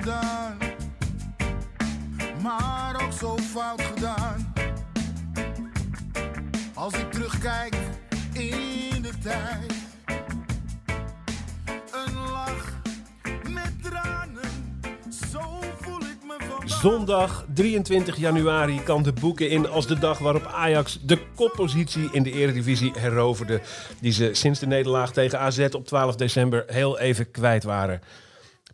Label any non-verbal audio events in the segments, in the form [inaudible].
Gedaan, maar ook zo fout gedaan. Als ik terugkijk in de tijd, een lach met tranen, zo voel ik me vandaag. Zondag 23 januari kan de boeken in als de dag waarop Ajax de koppositie in de Eredivisie heroverde. Die ze sinds de nederlaag tegen AZ op 12 december heel even kwijt waren.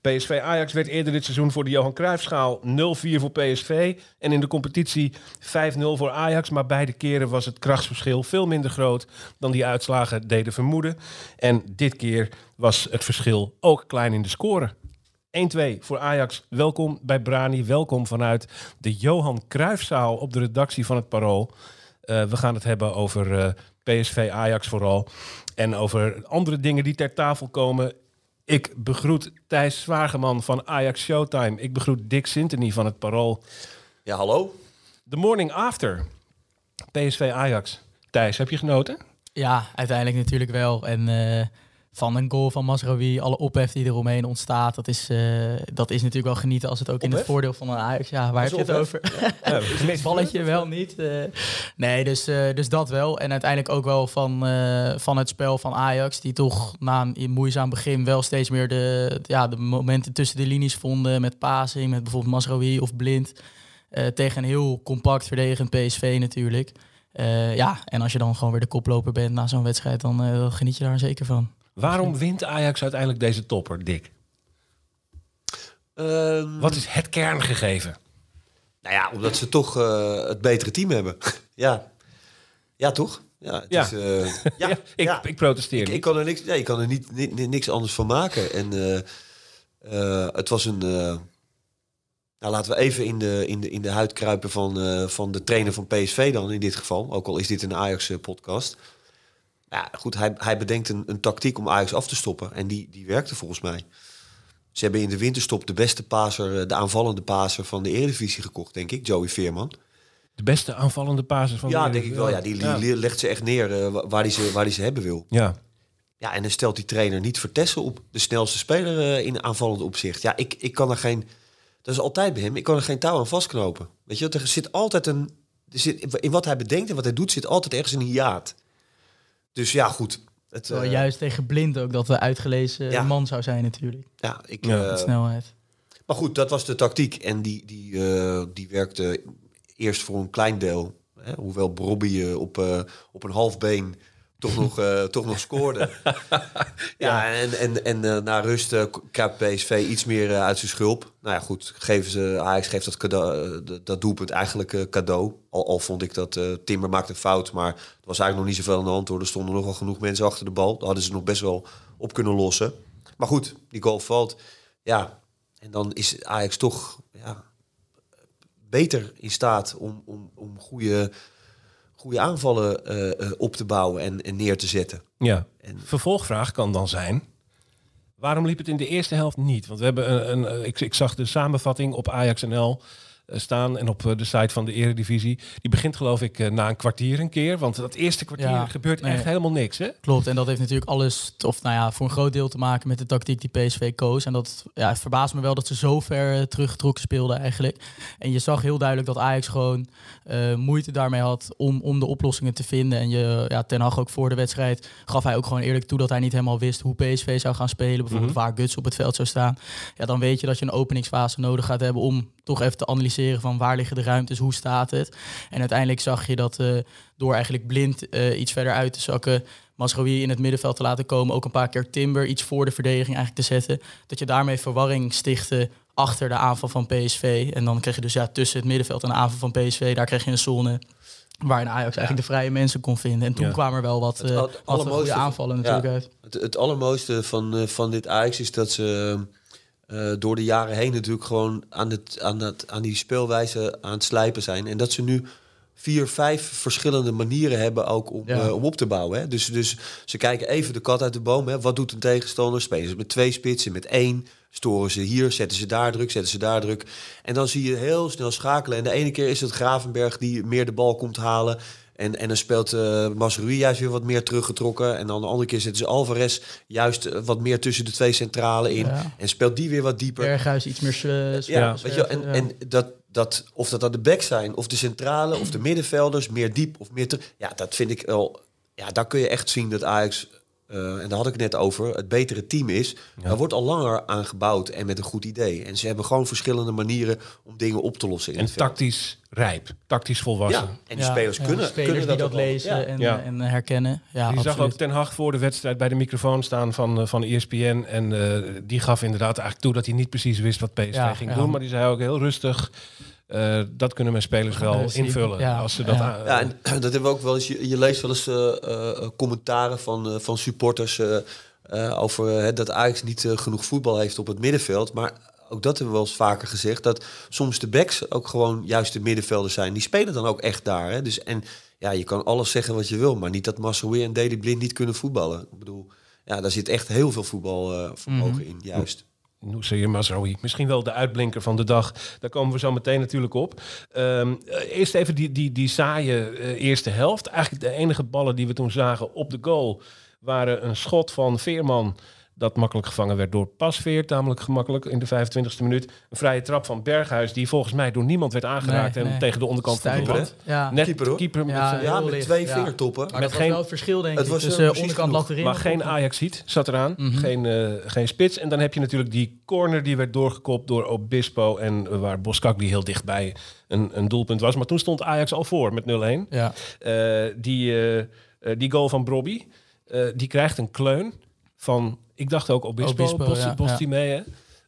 PSV Ajax werd eerder dit seizoen voor de Johan Cruijffschaal 0-4 voor PSV en in de competitie 5-0 voor Ajax. Maar beide keren was het krachtsverschil veel minder groot dan die uitslagen deden vermoeden. En dit keer was het verschil ook klein in de score. 1-2 voor Ajax. Welkom bij Brani. Welkom vanuit de Johan Cruijffzaal op de redactie van het Parool. Eh, we gaan het hebben over eh, PSV Ajax vooral. En over andere dingen die ter tafel komen. Ik begroet Thijs Zwageman van Ajax Showtime. Ik begroet Dick Sintony van het Parool. Ja, hallo. The morning after. PSV Ajax. Thijs, heb je genoten? Ja, uiteindelijk natuurlijk wel. En eh, van een goal van Masraoui, alle ophef die eromheen ontstaat, dat is, eh, dat is natuurlijk wel genieten als het ook in het voordeel van een Ajax. Ja, waar heb je het over? Ja, [laughs] Balletje wel niet. eh. nee, dus, eh, dus dat wel. En uiteindelijk ook wel van, van het spel van Ajax, die toch na een moeizaam begin wel steeds meer de, ja, de momenten tussen de linies vonden met passing, met bijvoorbeeld Masraoui of Blind. tegen een heel compact verdedigend PSV natuurlijk. Ja, en als je dan gewoon weer de koploper bent na zo'n wedstrijd, dan dan geniet je daar zeker van. Waarom wint Ajax uiteindelijk deze topper, Dick? Ehm, Wat is het kerngegeven? Nou ja, omdat ze toch eh, het betere team hebben. [laughs] ja. Ja, toch? Ja, het Ja. Is, eh, [laughs] ja, Ja, ik, ja. ik protesteer Ik, ik kan er, niks, nee, ik kan er niet, ni- ni- niks anders van maken. En eh, het was een... nou, laten we even in de, in de, in de huid kruipen van, van de trainer van PSV dan in dit geval. Ook al is dit een Ajax-podcast. Ja, goed, hij, hij bedenkt een, een tactiek om Ajax af te stoppen. En die, die werkte volgens mij. Ze hebben in de winterstop de beste paser, eh, de aanvallende paser van de Eredivisie gekocht, denk ik. Joey Veerman. De beste aanvallende basis van Ja, de denk ik wel. Ja, die, Ja. legt ze echt neer eh, wa- waar hij ze, waar die ze hebben wil. Ja. Ja, en dan stelt die trainer niet Vertessen op. De snelste speler eh, in aanvallend opzicht. Ja, ik, ik kan er geen... Dat is altijd bij hem. Ik kan er geen touw aan vastknopen. Weet je, er zit altijd een... Er zit, in wat hij bedenkt en wat hij doet, zit altijd ergens een hiaat. Dus ja, goed. Het, eh, juist tegen Blind ook dat de uitgelezen Ja. man zou zijn natuurlijk. ja, ik, Ja, eh, Met snelheid. Maar goed, dat was de tactiek. En die, die, eh, die werkte eerst voor een klein deel. Hè, hoewel Brobby eh, op, eh, op een half been toch nog, eh, toch nog scoorde. [laughs] ja, en, en, en eh, na rust eh, kruipt PSV iets meer uit zijn schulp. Nou ja, goed, geven ze, Ajax geeft dat, cadeau, dat- doelpunt eigenlijk cadeau. Al, al vond ik dat Timber maakte een fout, maar er was eigenlijk nog niet zoveel aan de hand. Hoor. Er stonden nogal genoeg mensen achter de bal. Daar hadden ze nog best wel op kunnen lossen. Maar goed, die goal valt. Ja, en dan is Ajax toch ja, beter in staat om, om, om goede, goede aanvallen eh, eh, op te bouwen en, en neer te zetten. Ja. En- Vervolgvraag kan dan zijn: waarom liep het in de eerste helft niet? Want we hebben een, een eh, ik, ik zag de samenvatting op Ajax NL staan en op eh, de site van de Eredivisie. Die begint geloof ik eh, na een kwartier een keer, want dat eerste kwartier Ja, gebeurt nee. echt helemaal niks, hè? Klopt, en dat heeft natuurlijk alles, of nou ja, voor een groot deel te maken met de tactiek die PSV koos. En dat ja, het verbaast me wel dat ze zo ver eh, teruggetrokken speelden eigenlijk. En je zag heel duidelijk dat Ajax gewoon eh, moeite daarmee had om, om de oplossingen te vinden. En je, ja, Ten Hag ook voor de wedstrijd gaf hij ook gewoon eerlijk toe dat hij niet helemaal wist hoe PSV zou gaan spelen. Bijvoorbeeld waar Guts op het veld zou staan. Ja, dan weet je dat je een openingsfase nodig gaat hebben om toch even te analyseren van waar liggen de ruimtes, hoe staat het. En uiteindelijk zag je dat eh, door eigenlijk blind eh, iets verder uit te zakken, Masraoui in het middenveld te laten komen, ook een paar keer Timber iets voor de verdediging eigenlijk te zetten, dat je daarmee verwarring stichtte achter de aanval van PSV. En dan kreeg je dus ja, tussen het middenveld en de aanval van PSV, daar kreeg je een zone Waarin Ajax eigenlijk de vrije mensen kon vinden. En toen Ja. kwamen er wel wat, Het eh al- wat goede aanvallen natuurlijk ja. uit. Het, het allermooiste van, eh, van dit Ajax is dat ze eh, door de jaren heen natuurlijk gewoon aan, het, aan, dat, aan die speelwijze aan het slijpen zijn. En dat ze nu vier, vijf verschillende manieren hebben ook om, Ja. eh, om op te bouwen. Hè. Dus, dus ze kijken even de kat uit de boom. Hè. Wat doet een tegenstander? Spelen ze met twee spitsen, met één? Storen ze hier, zetten ze daar druk, zetten ze daar druk. En dan zie je heel snel schakelen. En de ene keer is het Gravenberg die meer de bal komt halen. En, en dan speelt uh, Masrui juist weer wat meer teruggetrokken. En dan de andere keer zetten ze Alvarez juist eh, wat meer tussen de twee centralen in. Ja. En speelt die weer wat dieper. Berghuis iets meer Ja, weet je, en, ja. en dat, dat, of dat dan de backs zijn, of de centrale, of de middenvelders, meer diep of meer terug. Ja, dat vind ik wel. Ja, daar kun je echt zien dat Ajax, eh, en daar had ik het net over, het betere team is. Daar wordt al langer aan gebouwd en met een goed idee. En ze hebben gewoon verschillende manieren om dingen op te lossen. In En tactisch rijp, tactisch volwassen. Ja, en die Ja, spelers ja, kunnen, spelers kunnen dat die dat lezen Ja. en, Ja. en herkennen. Ja, Je zag ook Ten Hag voor de wedstrijd bij de microfoon staan van, eh, van ESPN. En eh, die gaf inderdaad eigenlijk toe dat hij niet precies wist wat PSV Ja, ging ja. doen. Maar die zei ook heel rustig, eh, dat kunnen mijn spelers wel invullen. Ja, Als ze dat ja. en [clears throat] dat hebben we ook wel eens. Je, je leest wel eens eh, eh, commentaren van, eh, van supporters eh, eh, over dat Ajax niet genoeg voetbal heeft op het middenveld. Maar ook dat hebben we wel eens vaker gezegd. Dat soms de backs ook gewoon juist de middenvelders zijn. Die spelen dan ook echt daar. Hè? Dus, en ja, je kan alles zeggen wat je wil. Maar niet dat Massaoui en Deli Blind niet kunnen voetballen. Ik bedoel, ja, daar zit echt heel veel voetbalvermogen Mhm. in, juist. Noussair Mazraoui. Misschien wel de uitblinker van de dag. Daar komen we zo meteen natuurlijk op. Ehm, eh, eerst even die, die, die saaie eh, eerste helft. Eigenlijk de enige ballen die we toen zagen op de goal... waren een schot van Veerman... dat makkelijk gevangen werd door Pasveer. Tamelijk gemakkelijk in de 25e minuut. Een vrije trap van Berghuis... die volgens mij door niemand werd aangeraakt... Nee, en nee. tegen de onderkant van de lat. Ja. Net Keeper, hoor. keeper met Ja, met licht, twee ja. vingertoppen. Maar Met dat geen- was wel het verschil, denk Het ik. was, eh, tussen precies onderkant lat erin. Maar geen Ajax ziet zat eraan. Mhm. geen, eh, geen spits. En dan heb je natuurlijk die corner die werd doorgekopt door Obispo. En eh, waar Boskakli heel dichtbij een, een doelpunt was. Maar toen stond Ajax al voor met 0-1. Ja. Eh, die, eh, eh, die goal van Brobby, eh, die krijgt een kleun van, ik dacht ook Obispo, Obispo, Bos, ja, Bostimee,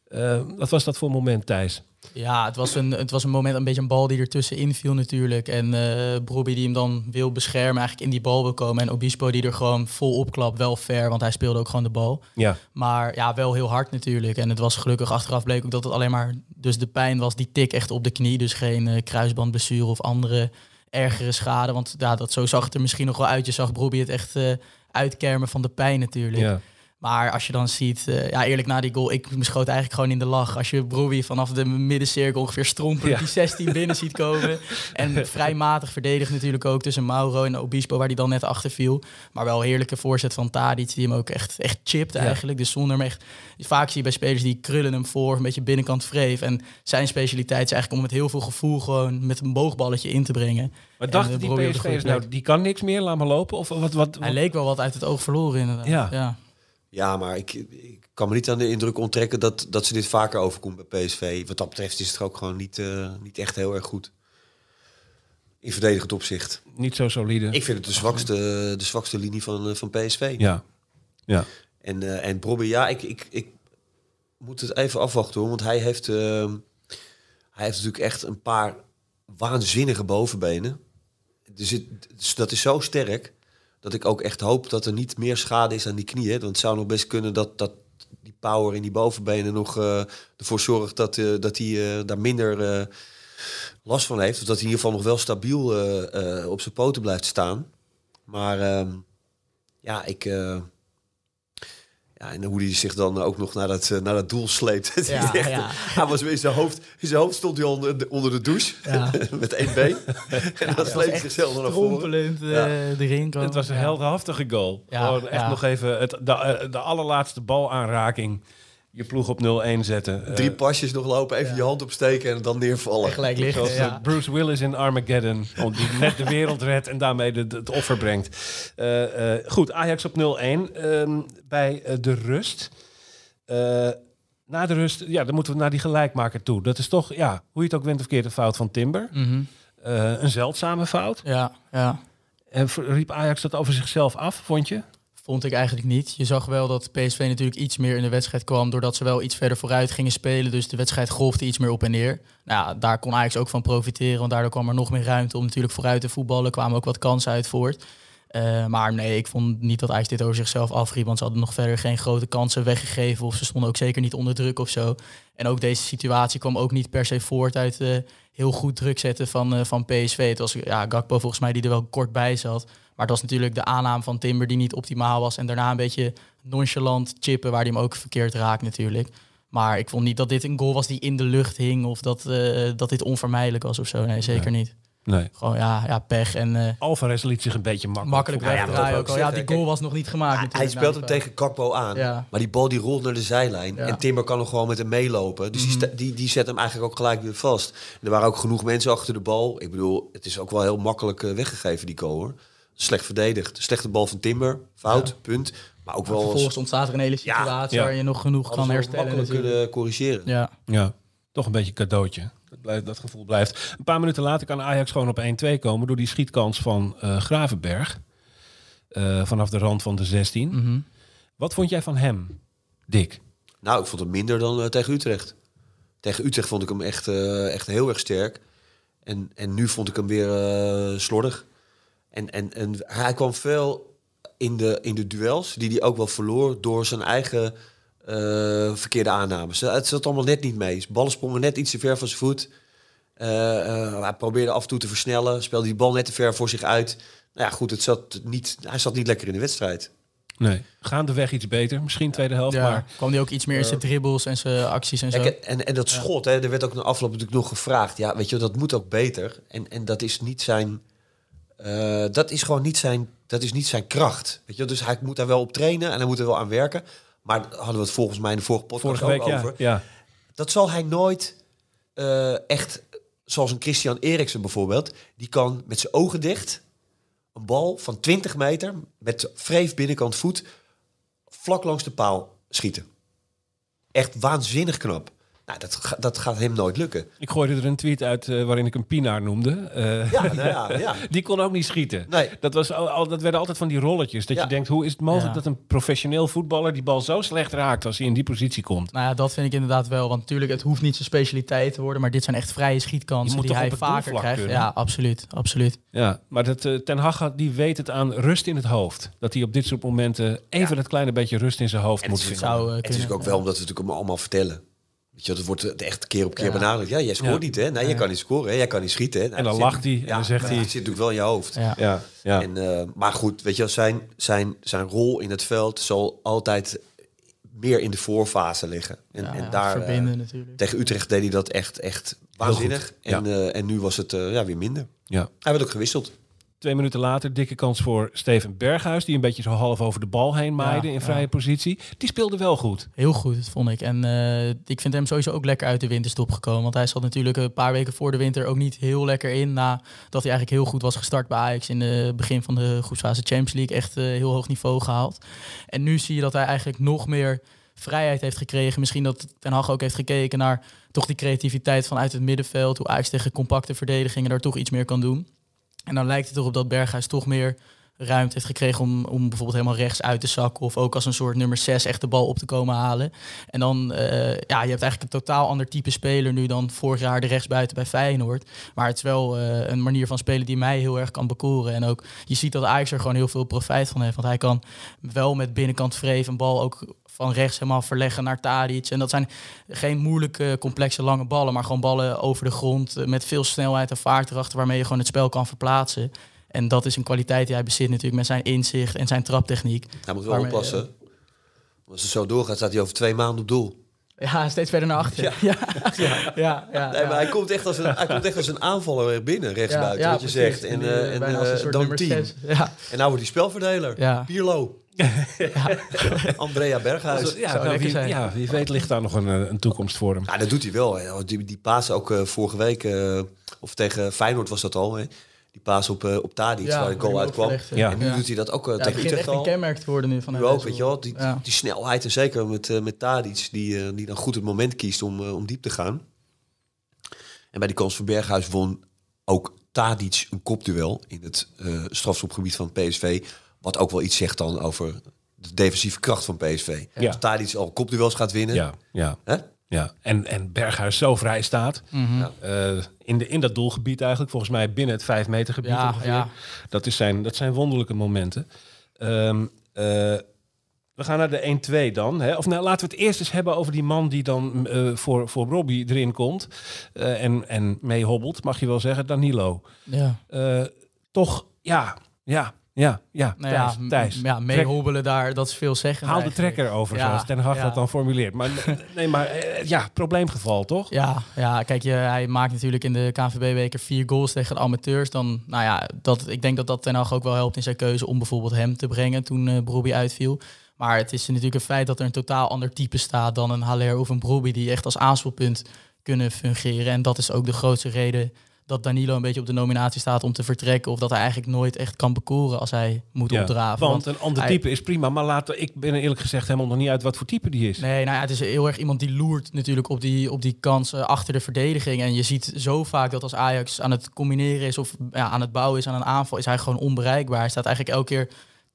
Eh, wat was dat voor moment, Thijs? Ja, het was, een, het was een moment, een beetje een bal die ertussen inviel natuurlijk. En eh Brobbey die hem dan wil beschermen, eigenlijk in die bal wil komen. En Obispo die er gewoon vol opklapt, wel fair, want hij speelde ook gewoon de bal. Ja, Maar ja, wel heel hard natuurlijk. En het was gelukkig achteraf bleek ook dat het alleen maar dus de pijn was, die tik echt op de knie. Dus geen eh, kruisbandblessure of andere ergere schade. Want ja, dat, zo zag het er misschien nog wel uit. Je zag Brobbey het echt eh, uitkermen van de pijn natuurlijk. ja. Maar als je dan ziet, eh, ja eerlijk na die goal, ik schoot eigenlijk gewoon in de lach. Als je Brobbey vanaf de middencirkel ongeveer strompelend Ja. die 16 [laughs] binnen ziet komen. En vrij matig verdedigd natuurlijk ook tussen Mauro en Obispo, waar die dan net achter viel. Maar wel heerlijke voorzet van Tadic, die hem ook echt, echt chipt Ja. eigenlijk. Dus zonder hem echt... Vaak zie je bij spelers die krullen hem voor, een beetje binnenkant vreef. En zijn specialiteit is eigenlijk om met heel veel gevoel gewoon met een boogballetje in te brengen. Maar En, dachten eh, die PSV'ers nou, die kan niks meer, laat maar lopen? Of wat, wat, Hij leek wel wat uit het oog verloren inderdaad. Ja. ja. Ja, maar ik, ik kan me niet aan de indruk onttrekken dat, dat ze dit vaker overkomt bij PSV. Wat dat betreft is het ook gewoon niet, eh, niet echt heel erg goed. In verdedigend opzicht. niet zo solide? Ik vind het de zwakste, de zwakste linie van, eh, van PSV. Ja, ja. En, eh en ja, ik, ik, ik moet het even afwachten hoor. Want hij heeft, ehm, hij heeft natuurlijk echt een paar waanzinnige bovenbenen. Dus, het, dus dat is zo sterk dat ik ook echt hoop dat er niet meer schade is aan die knieën. Want het zou nog best kunnen dat, dat die power in die bovenbenen nog eh, ervoor zorgt dat, eh, dat hij eh, daar minder last van heeft. Of dat hij in ieder geval nog wel stabiel op zijn poten blijft staan. Maar ehm, ja, ik... eh, ja, en hoe hij zich dan ook nog naar dat, eh, naar dat doel sleept. [laughs] Het is Ja, echt- ja. Hij was in zijn hoofd, in zijn hoofd stond hij onder de, onder de douche Ja. [laughs] met één been. [laughs] en dan sleept hij zichzelf eh, Ja. erin komen. Het was een heldhaftige goal. Ja, Gewoon echt ja. nog even het, de, eh, de allerlaatste balaanraking. Je ploeg op 0-1 zetten. Eh, Drie pasjes nog lopen, even je hand opsteken en dan neervallen. En gelijk liggen, Zoals eh, ja. Bruce Willis in Armageddon. [laughs] Die net de wereld redt en daarmee de, de- het offer brengt. Eh, eh, goed, Ajax op 0-1. Ehm, bij eh, de rust. Eh, na de rust, ja, dan moeten we naar die gelijkmaker toe. Dat is toch, ja, hoe je het ook went of keert, een fout van Timber. Mhm. Eh, een zeldzame fout. Ja, ja. En riep Ajax dat over zichzelf af, vond je? Vond ik eigenlijk niet. Je zag wel dat PSV natuurlijk iets meer in de wedstrijd kwam... doordat ze wel iets verder vooruit gingen spelen. Dus de wedstrijd golfde iets meer op en neer. Nou daar kon Ajax ook van profiteren... want daardoor kwam er nog meer ruimte om natuurlijk vooruit te voetballen. kwamen ook wat kansen uit voort. Uh, maar nee, ik vond niet dat Ajax dit over zichzelf afriep... want ze hadden nog verder geen grote kansen weggegeven... of ze stonden ook zeker niet onder druk of zo. En ook deze situatie kwam ook niet per se voort uit... Uh, heel goed druk zetten van, uh, van PSV. Het was ja, Gakpo volgens mij die er wel kort bij zat... Maar het was natuurlijk de aanname van Timber die niet optimaal was. En daarna een beetje nonchalant chippen, waar hij hem ook verkeerd raakt natuurlijk. Maar ik vond niet dat dit een goal was die in de lucht hing of dat, uh, dat dit onvermijdelijk was of zo. Nee, zeker nee. niet. Nee. Gewoon ja, ja pech. En, uh, Alvarez liet zich een beetje makkelijk, makkelijk wegdraaien. Ja, ook al. Ja, die goal was nog niet gemaakt. hij speelt hem tegen Kakpo aan. Ja. Maar die bal die rolt naar de zijlijn. Ja. En Timber kan nog gewoon met hem meelopen. Dus mm -hmm. die, die, die zet hem eigenlijk ook gelijk weer vast. En er waren ook genoeg mensen achter de bal. Ik bedoel, het is ook wel heel makkelijk uh, weggegeven, die goal hoor slecht verdedigd. Slechte bal van Timber, fout, ja. punt. Maar ook wel. Vervolgens ontstaat er een hele situatie ja. waar je nog genoeg kan herstellen. en kunnen corrigeren. Ja. ja, toch een beetje cadeautje. Dat, blijft, dat gevoel blijft. Een paar minuten later kan Ajax gewoon op 1-2 komen door die schietkans van uh, Gravenberg. Uh, vanaf de rand van de 16. Mm -hmm. Wat vond jij van hem, Dick? Nou, ik vond hem minder dan uh, tegen Utrecht. Tegen Utrecht vond ik hem echt, echt heel erg sterk. En, en nu vond ik hem weer slordig. En, en, en hij kwam veel in de, in de duels, die hij ook wel verloor door zijn eigen uh, verkeerde aannames. Het zat allemaal net niet mee. Ballen sprongen net iets te ver van zijn voet. Uh, uh, hij probeerde af en toe te versnellen, speelde die bal net te ver voor zich uit. Nou ja, goed, het zat niet, hij zat niet lekker in de wedstrijd. Nee, gaandeweg iets beter. Misschien tweede helft, ja, maar... kwam hij ook iets meer in zijn dribbles en zijn acties en zo. En, en, en dat schot, hè, er werd ook na afloop natuurlijk nog gevraagd. Ja, weet je, dat moet ook beter. En, en dat is niet zijn... Uh, dat is gewoon niet zijn, dat is niet zijn kracht. Weet je? Dus hij moet daar wel op trainen en hij moet er wel aan werken. Maar hadden we het volgens mij in de vorige podcast Vorige week, ook over. Ja, ja. Dat zal hij nooit uh, echt, zoals een Christian Eriksen bijvoorbeeld, die kan met zijn ogen dicht een bal van 20 meter met vreef binnenkant voet vlak langs de paal schieten. Echt waanzinnig knap. Nou, dat, dat gaat hem nooit lukken. Ik gooide er een tweet uit uh, waarin ik een Pinaar noemde. Uh, ja, nou ja, ja, [laughs] Die kon ook niet schieten. Nee. Dat, was al, al, dat werden altijd van die rolletjes. Dat Ja. je denkt, hoe is het mogelijk Ja. dat een professioneel voetballer die bal zo slecht raakt als hij in die positie komt? Nou ja, dat vind ik inderdaad wel. Want natuurlijk, het hoeft niet zijn specialiteit te worden. Maar dit zijn echt vrije Je schietkansen die hij vaker krijgt. kunnen? Ja, absoluut. absoluut. Ja, maar dat, eh, Ten Hag die weet het aan rust in het hoofd. Dat hij op dit soort momenten even dat kleine beetje rust in zijn hoofd En moet vinden. Eh, Het is ook wel omdat we het natuurlijk allemaal vertellen. Weet je, dat wordt het echt keer op keer Ja. benadrukt. Ja, jij scoort Ja. niet, hè? Nee, je kan niet scoren, hè? Jij kan niet schieten, hè? Nou, En dan dat lacht hij en dan zegt maar hij- Het zit natuurlijk wel in je hoofd. Ja. Ja, ja. En, eh, maar goed, weet je, wel, zijn, zijn, zijn rol in het veld zal altijd meer in de voorfase liggen. En, Ja, en ja, daar, eh, verbinden natuurlijk. tegen Utrecht deed hij dat echt, echt waanzinnig. En, eh, en nu was het eh, ja, weer minder. ja. Hij werd ook gewisseld. Twee minuten later, dikke kans voor Steven Berghuis. Die een beetje zo half over de bal heen maaide Ja, in ja. vrije positie. Die speelde wel goed. Heel goed, dat vond ik. En eh, ik vind hem sowieso ook lekker uit de winterstop gekomen. Want hij zat natuurlijk een paar weken voor de winter ook niet heel lekker in. Nadat hij eigenlijk heel goed was gestart bij Ajax in het begin van de groepsfase Champions League. Echt eh, heel hoog niveau gehaald. En nu zie je dat hij eigenlijk nog meer vrijheid heeft gekregen. Misschien dat Ten Hag ook heeft gekeken naar toch die creativiteit vanuit het middenveld. Hoe Ajax tegen compacte verdedigingen daar toch iets meer kan doen. En dan lijkt het erop dat Berghuis toch meer ruimte heeft gekregen om, om bijvoorbeeld helemaal rechts uit te zakken. Of ook als een soort nummer 6 echt de bal op te komen halen. En dan, eh, ja, je hebt eigenlijk een totaal ander type speler nu dan vorig jaar de rechtsbuiten bij Feyenoord. Maar het is wel eh, een manier van spelen die mij heel erg kan bekoren. En ook, je ziet dat Ajax er gewoon heel veel profijt van heeft. Want hij kan wel met binnenkant vreef een bal ook van rechts helemaal verleggen naar Tadic. En dat zijn geen moeilijke, complexe, lange ballen. Maar gewoon ballen over de grond eh, met veel snelheid en vaart erachter. Waarmee je gewoon het spel kan verplaatsen. En dat is een kwaliteit die hij bezit natuurlijk met zijn inzicht en zijn traptechniek. Hij moet wel oppassen. Als het zo doorgaat, staat hij over twee maanden op doel. Ja, steeds verder naar achter. Ja, ja, ja. ja, Nee, maar hij komt echt als een, hij komt echt als een aanvaller er binnen, rechtsbuiten, wat je zegt. En, eh, en eh, dan tien. Ja, En nou wordt hij spelverdeler. Ja. Pierlo. [laughs] Andrea Berghuis. Ja, nou, wie, zijn. ja, wie weet ligt daar nog een, een toekomst voor hem. Ja, dat doet hij wel. hè. Die, die paas ook vorige week, of tegen Feyenoord was dat al. Hè. Die paas op, eh op Tadic, waar de goal uitkwam. Ja. En nu doet hij dat ook eh, Ja, tegen Utrecht echt een al. kenmerk te worden nu van Nu hem. ook, weet je wel. Die, Ja. die snelheid en zeker met, eh, met Tadic, die, die dan goed het moment kiest om, om diep te gaan. En bij die kans van Berghuis won ook Tadic een kopduel in het eh strafschopgebied van PSV. Wat ook wel iets zegt dan over de defensieve kracht van PSV. Ja. Als Tadic al kopduels gaat winnen. Ja, ja. Hè? Ja, en, en Berghuis zo vrij staat. Mhm. Eh, in, de, in dat doelgebied eigenlijk, volgens mij binnen het 5 meter gebied Ja, ongeveer. ja. Dat, is zijn, dat zijn wonderlijke momenten. Ehm, eh, we gaan naar de 1-2 dan. Hè? Of nou, laten we het eerst eens hebben over die man die dan eh, voor, voor Robbie erin komt. en, en mee hobbelt, mag je wel zeggen, Danilo. Ja. Toch, ja, ja, ja, ja. Nou Thijs, ja, Thijs. meehobbelen daar, dat is veel zeggen. Haal de trekker over, Ja, zoals Ten Hag ja. dat dan formuleert. Maar [laughs] nee, maar eh, ja, probleemgeval, toch? Ja, ja, kijk, je, hij maakt natuurlijk in de KNVB-beker vier goals tegen de amateurs. Dan, nou ja, dat, ik denk dat dat Ten Hag ook wel helpt in zijn keuze om bijvoorbeeld hem te brengen toen eh Brobbey uitviel. Maar het is natuurlijk een feit dat er een totaal ander type staat dan een Haller of een Brobbey die echt als aanspeelpunt kunnen fungeren. En dat is ook de grootste reden dat Danilo een beetje op de nominatie staat om te vertrekken. Of dat hij eigenlijk nooit echt kan bekoren als hij moet Ja, opdraven. Want een ander hij- type is prima, maar laten, ik ben er eerlijk gezegd helemaal nog niet uit wat voor type die is. Nee, nou ja, het is heel erg iemand die loert natuurlijk op die, op die kansen achter de verdediging. En je ziet zo vaak dat als Ajax aan het combineren is of ja, aan het bouwen is aan een aanval, is hij gewoon onbereikbaar. Hij staat eigenlijk elke keer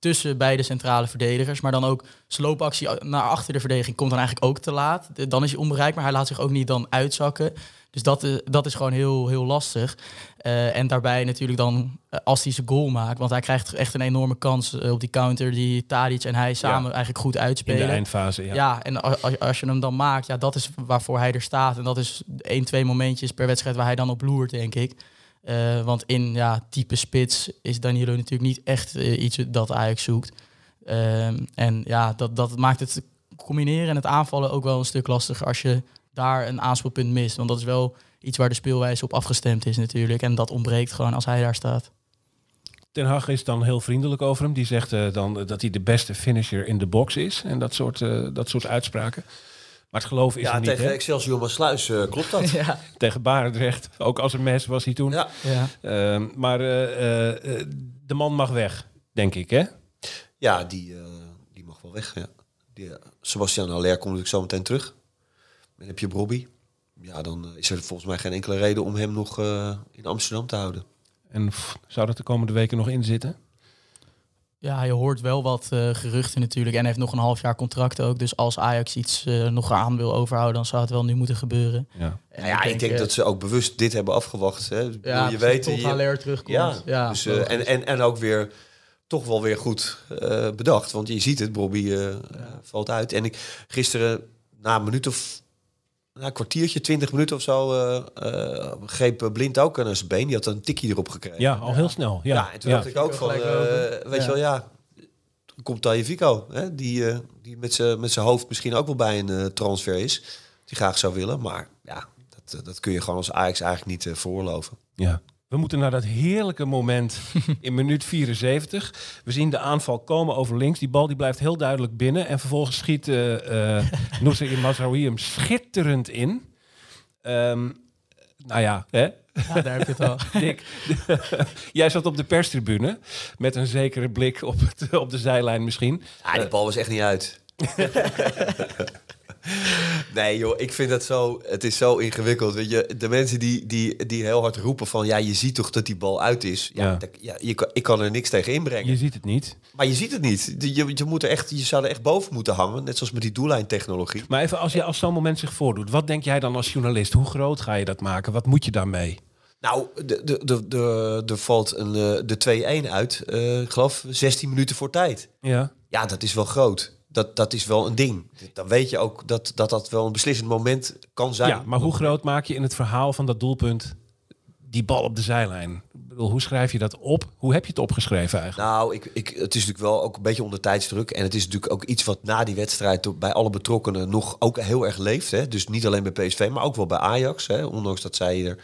tussen beide centrale verdedigers. Maar dan ook zijn loopactie naar achter de verdediging komt dan eigenlijk ook te laat. Dan is hij onbereikbaar. Hij laat zich ook niet dan uitzakken. Dus dat, is- dat is gewoon heel, heel lastig. Eh, en daarbij natuurlijk dan eh, als hij zijn goal maakt. Want hij krijgt echt een enorme kans eh, op die counter die Tadic en hij samen eigenlijk goed in uitspelen. de eindfase, ja. Ja, en als, als je hem dan maakt, ja, dat is waarvoor hij er staat. En dat is één, twee momentjes per wedstrijd waar hij dan op loert, denk ik. Eh, want in ja, type spits is Danilo natuurlijk niet echt eh, iets dat Ajax zoekt. Ehm, en ja, dat, dat maakt het combineren en het aanvallen ook wel een stuk lastiger als je daar een aanspeelpunt mist. Want dat is wel iets waar de speelwijze op afgestemd is natuurlijk. En dat ontbreekt gewoon als hij daar staat. Ten Hag is dan heel vriendelijk over hem. Die zegt eh, dan dat hij de beste finisher in de box is. En dat soort, dat soort uitspraken. Maar het geloof is Ja, er niet, tegen hè? Excelsior Maasluis eh klopt dat. [laughs] ja. Tegen Barendrecht. Ook als een mes was hij toen. Ja. ja. Ehm, maar eh, eh, de man mag weg, denk ik, hè? Ja, die, eh, die mag wel weg. Ja. Die, Sebastian Haller komt natuurlijk zo meteen terug. Dan heb je Bobby. Ja, dan is er volgens mij geen enkele reden om hem nog eh, in Amsterdam te houden. En pff, zou dat de komende weken nog in zitten? Ja, je hoort wel wat eh, geruchten natuurlijk. En hij heeft nog een half jaar contract ook. Dus als Ajax iets eh, nog aan wil overhouden, dan zou het wel nu moeten gebeuren. Ja. Nou ja, ik denk eh, dat ze ook bewust dit hebben afgewacht. Hè. Bedoel, ja, je weet tot je- Haller terugkomt. Ja, Ja, dus, eh, logisch. en, en, en ook weer toch wel weer goed eh, bedacht. Want je ziet het, Bobby valt uit. En ik gisteren na een minuut of na een kwartiertje, twintig minuten of zo, eh, eh, greep Blind ook aan zijn been. Die had een tikkie erop gekregen. ja, al heel snel. Ja, Ja, en toen ja. dacht ik ook van, eh, weet Ja. je wel, ja, toen komt Taje Vico, hè, die, eh, die met zijn met zijn hoofd misschien ook wel bij een eh, transfer is, die graag zou willen. Maar ja, dat, eh, dat kun je gewoon als Ajax eigenlijk niet eh, veroorloven. Ja. We moeten naar dat heerlijke moment [laughs] in minuut 74. We zien de aanval komen over links. Die bal die blijft heel duidelijk binnen. En vervolgens schiet eh eh [laughs] Nusra Mazraoui hem schitterend in. Ehm, nou ja, hè? Ja, daar heb je het al. [laughs] Dick, jij zat op de perstribune met een zekere blik op, het, op de zijlijn misschien. Ja, die bal was echt niet uit. Nee joh, ik vind dat zo, het is zo ingewikkeld. Weet je, de mensen die, die, die heel hard roepen van, ja, je ziet toch dat die bal uit is. Ja, Ja. dat- ja je kan, ik kan er niks tegen inbrengen. Je ziet het niet. Maar je ziet het niet. Je, je, moet er echt, je zou er echt boven moeten hangen, net zoals met die doellijntechnologie. Maar even als, je, als zo'n moment zich voordoet, wat denk jij dan als journalist? Hoe groot ga je dat maken? Wat moet je daarmee? Nou, de, de, de, de, er valt een, eh, de 2-1 uit, ik geloof 16 minuten voor tijd. Ja. Ja, dat is wel groot. Dat, dat is wel een ding. Dan weet je ook dat, dat dat wel een beslissend moment kan zijn. ja, maar hoe groot maak je in het verhaal van dat doelpunt die bal op de zijlijn? Hoe schrijf je dat op? Hoe heb je het opgeschreven eigenlijk? Nou, ik, ik, het is natuurlijk wel ook een beetje onder tijdsdruk. En het is natuurlijk ook iets wat na die wedstrijd bij alle betrokkenen nog ook heel erg leeft. Hè? Dus niet alleen bij PSV, maar ook wel bij Ajax. Hè? Ondanks dat zij er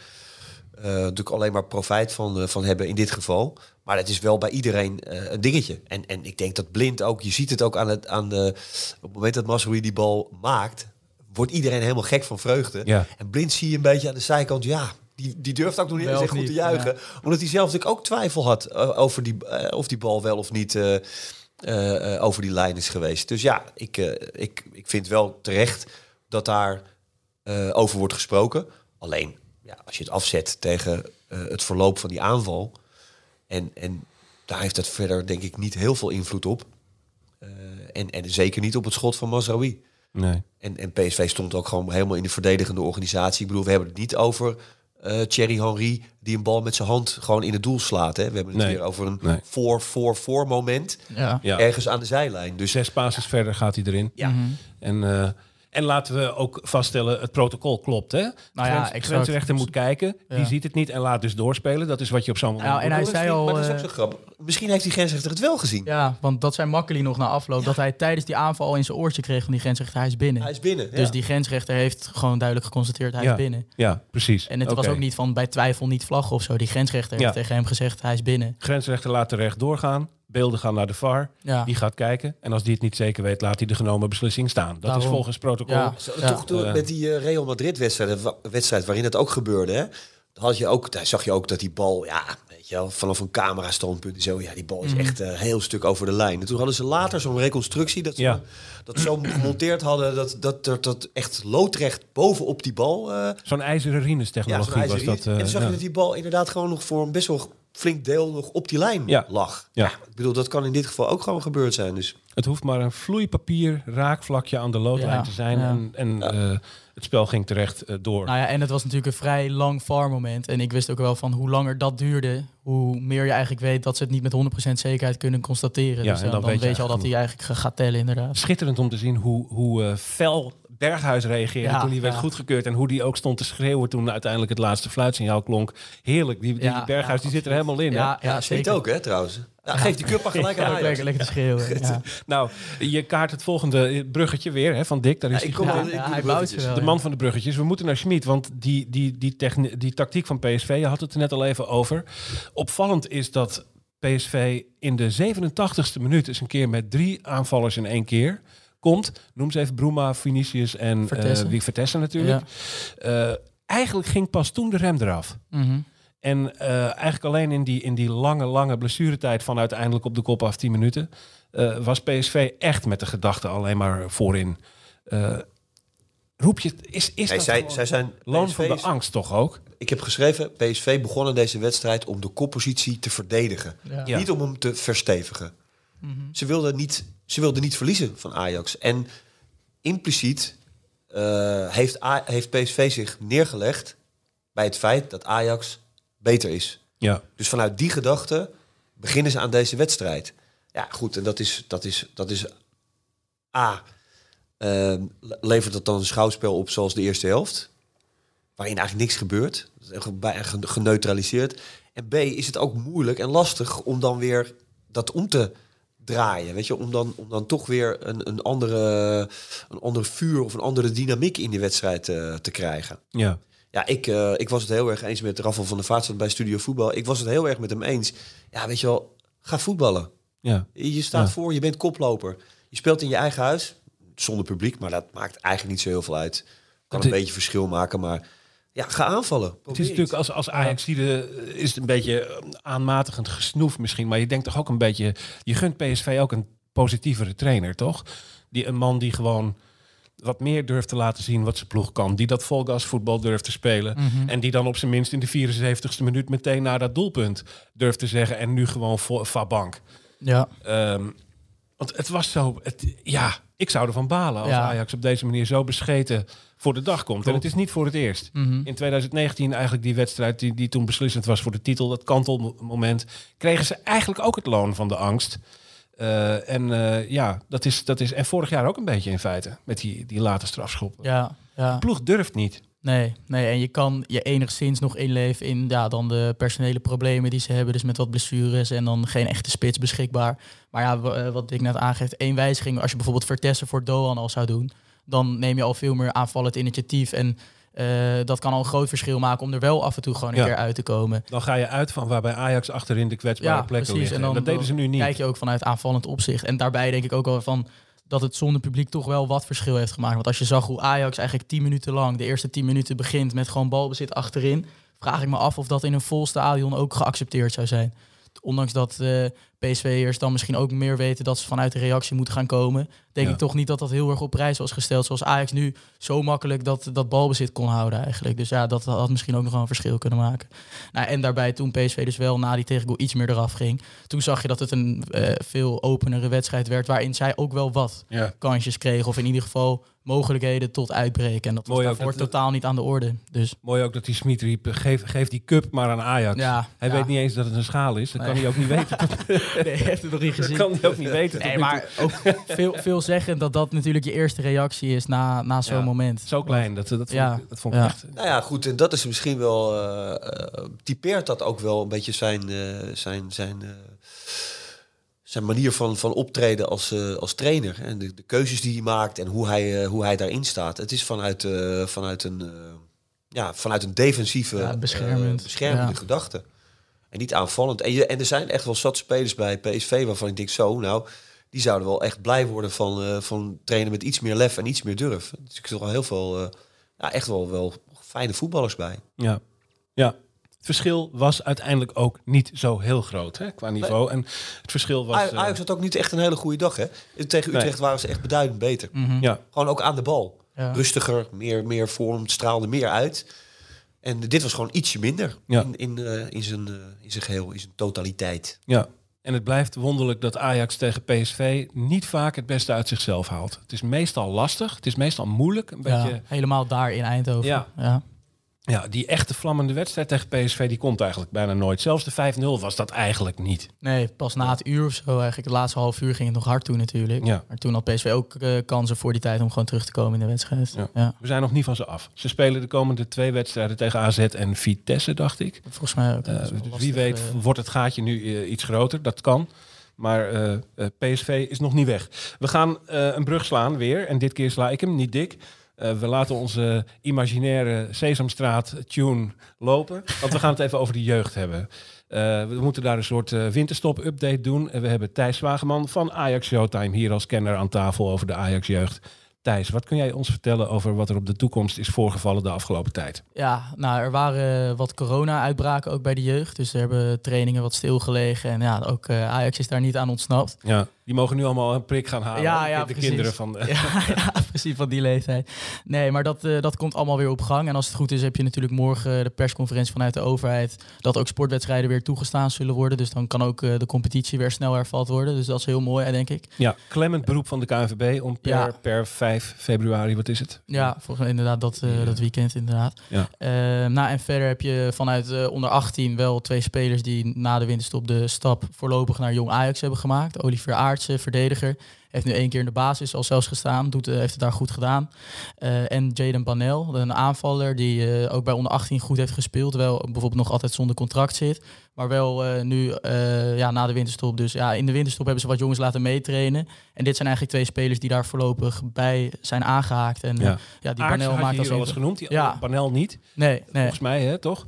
eh, natuurlijk alleen maar profijt van, eh, van hebben in dit geval. Maar het is wel bij iedereen eh, een dingetje. En, en ik denk dat blind ook, je ziet het ook aan, het, aan de, op het moment dat Masroui die bal maakt, wordt iedereen helemaal gek van vreugde. Ja. En blind zie je een beetje aan de zijkant, ja, die, die durft ook nog niet eens goed te juichen. Omdat hij zelf natuurlijk ook twijfel had over die, of die bal wel of niet eh, eh, eh, over die lijn is geweest. Dus ja, ik, ik, ik vind wel terecht dat daar eh, over wordt gesproken. Alleen, ja, als je het afzet tegen eh, het verloop van die aanval... En, en daar heeft het verder denk ik niet heel veel invloed op. Eh, en, en zeker niet op het schot van Mazraoui. Nee. En, en PSV stond ook gewoon helemaal in de verdedigende organisatie. Ik bedoel, we hebben het niet over eh Thierry Henry die een bal met zijn hand gewoon in het doel slaat. Hè? We hebben het Nee. weer over een Nee. voor-voor-voor moment Ja. Ja. ergens aan de zijlijn. Dus Zes passes verder gaat hij erin. ja, En, eh, en laten we ook vaststellen, het protocol klopt. Hè? Nou ja, Grens- grensrechter moet kijken, die ziet het niet en laat dus doorspelen. Dat is wat je op zo'n moment Ja, en moet hij doen. zei maar al... dat is ook eh, zo grappig. Misschien heeft die grensrechter het wel gezien. Ja, want dat zei Makkeli nog na afloop. Dat hij tijdens die aanval al in zijn oortje kreeg van die grensrechter. Hij is binnen. Hij is binnen. ja. Dus die grensrechter heeft gewoon duidelijk geconstateerd hij Ja. is binnen. Ja, precies. En het was ook niet van bij twijfel niet vlaggen of zo. Die grensrechter heeft tegen hem gezegd hij is binnen. Grensrechter laat terecht doorgaan. Beelden gaan naar de VAR. Ja. Die gaat kijken. En als die het niet zeker weet, laat hij de genomen beslissing staan. Dat is volgens protocol. Ja. Zo, Ja. Toch door, Eh. met die eh, Real Madrid-wedstrijd wedstrijd waarin het ook gebeurde. Hè? Had je ook, daar zag je ook dat die bal, ja, weet je wel, vanaf een camera-standpunt en zo, ja, die bal is Mhm. echt een heel stuk over de lijn. En toen hadden ze later zo'n reconstructie dat ze Ja. dat zo [clears throat] gemonteerd hadden dat, dat, dat, dat echt loodrecht bovenop die bal. eh Zo'n ijzeren ja, Rines-technologie zo'n was dat. en eh, toen zag ja. je dat die bal inderdaad gewoon nog voor een best wel flink deel nog op die lijn Ja. lag. Ja. Ik bedoel, dat kan in dit geval ook gewoon gebeurd zijn. Dus Het hoeft maar een vloeipapier raakvlakje aan de loodlijn Ja, te zijn. ja. En, en eh, het spel ging terecht eh, door. Nou ja, en het was natuurlijk een vrij lang VAR-moment. En ik wist ook wel van hoe langer dat duurde, hoe meer je eigenlijk weet dat ze het niet met 100% zekerheid kunnen constateren. Ja, dus en dan, dan dan weet je weet je al dat hij eigenlijk ga- gaat tellen, inderdaad. Schitterend om te zien hoe, hoe eh, fel Berghuis reageerde Ja, toen hij werd ja. goedgekeurd. En hoe die ook stond te schreeuwen toen uiteindelijk het laatste fluitsignaal klonk. Heerlijk. Die, die Ja, Berghuis ja, die zit er helemaal in. hè? Ja, ja, ja, zeker. ook hè trouwens. Geef die cup maar gelijk aan Ajax. lekker, lekker te schreeuwen. Ja. [laughs] Nou, je kaart het volgende bruggetje weer hè, van Dick. Daar is Ja, ik hij kom goed wel- in. ik Ja, doe hij de bouwt wel. De ja. man van de bruggetjes. We moeten naar Schmid, want die, die, die, techni- die tactiek van PSV, je had het er net al even over. Opvallend is dat PSV in de 87ste minuut eens een keer met drie aanvallers in één keer komt. Noem ze even Bruma, Vinicius en Vertessen. eh wie Vertessen natuurlijk. Eh, eigenlijk ging pas toen de rem eraf. Mhm. En eh, eigenlijk alleen in die, in die lange, lange blessuretijd van uiteindelijk op de kop af 10 minuten... eh, was PSV echt met de gedachte alleen maar voorin. Eh, roep je, is, is Nee, dat zij, zij zijn loon van de angst toch ook? Ik heb geschreven, PSV begon in deze wedstrijd om de koppositie te verdedigen. Ja. Ja. Niet om hem te verstevigen. Ze, wilden niet, ze wilden niet verliezen van Ajax. En impliciet eh, heeft, A- heeft PSV zich neergelegd bij het feit dat Ajax beter is. Ja. Dus vanuit die gedachte beginnen ze aan deze wedstrijd. Ja, goed, en dat is, dat is, dat is A. ehm, le- levert dat dan een schouwspel op zoals de eerste helft? Waarin eigenlijk niks gebeurt. Geneutraliseerd. En B. Is het ook moeilijk en lastig om dan weer dat om te draaien. Weet je, om dan, om dan toch weer een, een, andere, een ander vuur of een andere dynamiek in die wedstrijd eh, te krijgen. Ja. Ja, ik, eh, ik was het heel erg eens met Raffel van der Vaart zat bij Studio Voetbal. Ik was het heel erg met hem eens. Ja, weet je wel, ga voetballen. Ja. Je staat Ja. voor, je bent koploper. Je speelt in je eigen huis, zonder publiek, maar dat maakt eigenlijk niet zo heel veel uit. Kan een beetje verschil maken, maar ja, ga aanvallen. Het is natuurlijk als, als Ajax is het een beetje eh, aanmatigend gesnoef misschien. Maar je denkt toch ook een beetje... Je gunt PSV ook een positievere trainer, toch? Die, een man die gewoon wat meer durft te laten zien wat zijn ploeg kan. Die dat volgasvoetbal durft te spelen. En die dan op zijn minst in de 74ste minuut meteen naar dat doelpunt durft te zeggen. En nu gewoon voor Fabank. Ja. Ehm, want het was zo... Het, ja, ik zou ervan balen als Ja. Ajax op deze manier zo bescheten voor de dag komt. En het is niet voor het eerst. Mhm. In 2019 eigenlijk die wedstrijd die, die toen beslissend was voor de titel, dat kantelmoment, kregen ze eigenlijk ook het loon van de angst. Eh, en eh, ja, dat is, dat is. En vorig jaar ook een beetje in feite, met die, die late strafschoppen. Ja, ja. De ploeg durft niet. Nee, nee, en je kan je enigszins nog inleven in ja, dan de personele problemen die ze hebben. Dus met wat blessures en dan geen echte spits beschikbaar. Maar ja, eh, wat ik net aangeeft, één wijziging. Als je bijvoorbeeld Vertessen voor Doan al zou doen, dan neem je al veel meer aanvallend initiatief. En eh, dat kan al een groot verschil maken om er wel af en toe gewoon een Ja. keer uit te komen. Dan ga je uit van waar bij Ajax achterin de kwetsbare plekken liggen. En dan, dat deden ze nu niet. Kijk je ook vanuit aanvallend opzicht. En daarbij denk ik ook wel van dat het zonder publiek toch wel wat verschil heeft gemaakt. Want als je zag hoe Ajax eigenlijk 10 minuten lang, de eerste 10 minuten begint met gewoon balbezit achterin, vraag ik me af of dat in een vol stadion ook geaccepteerd zou zijn. Ondanks dat eh PSV'ers dan misschien ook meer weten dat ze vanuit de reactie moeten gaan komen, denk Ja. ik toch niet dat dat heel erg op prijs was gesteld. Zoals Ajax nu zo makkelijk dat, dat balbezit kon houden eigenlijk. Dus ja, dat had misschien ook nog wel een verschil kunnen maken. Nou, en daarbij toen PSV dus wel na die tegengoal iets meer eraf ging. Toen zag je dat het een eh, veel openere wedstrijd werd. Waarin zij ook wel wat Ja. kansjes kregen. Of in ieder geval mogelijkheden tot uitbreken. En dat was daarvoor dat- totaal niet aan de orde. Dus Mooi ook dat die Smit riep, geef, geef die cup maar aan Ajax. ja, Hij ja. weet niet eens dat het een schaal is. Dat kan hij ook niet weten. [laughs] Nee, [laughs] heeft het nog niet Dat gezien. kan hij ook niet weten. Nee, maar ook veel, veel zeggen dat dat natuurlijk je eerste reactie is na, na zo'n Ja, moment. Zo klein, dat, dat vond, Ja. ik, dat vond ik Ja. echt... Nou ja, goed, en dat is misschien wel. eh, eh, typeert dat ook wel een beetje zijn, eh, zijn, zijn, eh, zijn manier van, van optreden als, eh, als trainer. En de, de keuzes die hij maakt en hoe hij, eh, hoe hij daarin staat. Het is vanuit, eh, vanuit, een, eh, ja, vanuit een defensieve, Ja, beschermend. beschermende Ja. gedachte. En niet aanvallend. En, je, en er zijn echt wel zat spelers bij PSV waarvan ik denk zo, nou, die zouden wel echt blij worden van, eh, van trainen met iets meer lef en iets meer durf. Dus ik zit er wel heel veel, eh, ja, echt wel, wel fijne voetballers bij. Ja. ja. Het verschil was uiteindelijk ook niet zo heel groot hè, qua niveau. En het verschil was... Aj- eh, Ajax had ook niet echt een hele goede dag, hè? Tegen Nee. Utrecht waren ze echt beduidend beter. Mhm. ja, Gewoon ook aan de bal. Ja. Rustiger, meer, meer vorm, het straalde meer uit. En dit was gewoon ietsje minder Ja. in, in, eh, in, zijn, eh, in zijn geheel, in zijn totaliteit. ja. En het blijft wonderlijk dat Ajax tegen PSV niet vaak het beste uit zichzelf haalt. Het is meestal lastig, het is meestal moeilijk. Een Ja, beetje, helemaal daar in Eindhoven. Ja. Ja. Ja, die echte vlammende wedstrijd tegen PSV die komt eigenlijk bijna nooit. Zelfs de 5-0 was dat eigenlijk niet. Nee, pas na het uur of zo eigenlijk. Het laatste half uur ging het nog hard toe natuurlijk. Ja. Maar toen had PSV ook eh, kansen voor die tijd om gewoon terug te komen in de wedstrijd. Ja. Ja. We zijn nog niet van ze af. Ze spelen de komende twee wedstrijden tegen AZ en Vitesse, dacht ik. Volgens mij ook. Eh, dus lastig, wie weet eh. wordt het gaatje nu iets groter. Dat kan. Maar PSV is nog niet weg. We gaan een brug slaan weer. En dit keer sla ik hem, niet dik. Eh, we laten onze imaginaire Sesamstraat tune lopen. Want we gaan het even over de jeugd hebben. Eh, we moeten daar een soort eh, winterstop-update doen. En we hebben Thijs Wageman van Ajax Showtime hier als kenner aan tafel over de Ajax jeugd. Thijs, wat kun jij ons vertellen over wat er op de toekomst is voorgevallen de afgelopen tijd? Ja, nou, er waren wat corona-uitbraken ook bij de jeugd. Dus er hebben trainingen wat stilgelegen. En ja, ook eh, Ajax is daar niet aan ontsnapt. Ja, die mogen nu allemaal een prik gaan halen. Ja, ja, de precies. kinderen van. de- [laughs] Ja, ja, precies van die leeftijd. Nee, maar dat, eh, dat komt allemaal weer op gang. En als het goed is, heb je natuurlijk morgen de persconferentie vanuit de overheid. Dat ook sportwedstrijden weer toegestaan zullen worden. Dus dan kan ook eh, de competitie weer snel hervat worden. Dus dat is heel mooi, denk ik. Ja, klemmend beroep van de KNVB om per, Ja. per 5 februari, wat is het? Ja, volgens mij inderdaad dat, eh, dat weekend inderdaad. Ja. Eh, nou, en verder heb je vanuit eh, onder 18 wel twee spelers die na de winterstop de stap voorlopig naar Jong Ajax hebben gemaakt. Olivier Aartsen, verdediger. Heeft nu één keer in de basis al zelfs gestaan. Doet, eh, heeft het daar goed gedaan. Eh, en Jaden Banel, een aanvaller die eh, ook bij onder 18 goed heeft gespeeld. Wel bijvoorbeeld nog altijd zonder contract zit. Maar wel eh, nu eh, ja, na de winterstop. Dus ja, in de winterstop hebben ze wat jongens laten meetrainen. En dit zijn eigenlijk twee spelers die daar voorlopig bij zijn aangehaakt. En Ja. ja, die Banel maakt als hier al eens een... genoemd, die Ja. Panel niet, Nee, nee. volgens mij, hè, toch?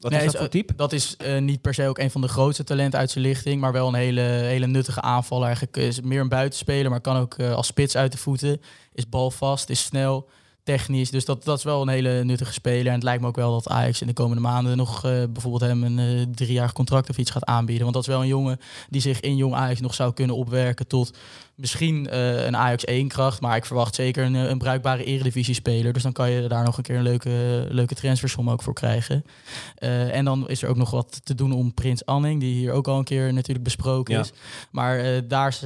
Wat Nee, is dat is, voor type? Dat is eh, niet per se ook een van de grootste talenten uit zijn lichting, maar wel een hele, hele nuttige aanvaller. Eigenlijk is meer een buitenspeler, maar kan ook eh, als spits uit de voeten. Is balvast, is snel, technisch. Dus dat, dat is wel een hele nuttige speler. En het lijkt me ook wel dat Ajax in de komende maanden nog eh, bijvoorbeeld hem een eh driejarig contract of iets gaat aanbieden. Want dat is wel een jongen die zich in jong Ajax nog zou kunnen opwerken tot misschien eh, een Ajax 1 kracht. Maar ik verwacht zeker een, een bruikbare eredivisie speler. Dus dan kan je daar nog een keer een leuke, leuke transfersom ook voor krijgen. En dan is er ook nog wat te doen om Prins Anning, die hier ook al een keer natuurlijk besproken Ja. is. Maar daar is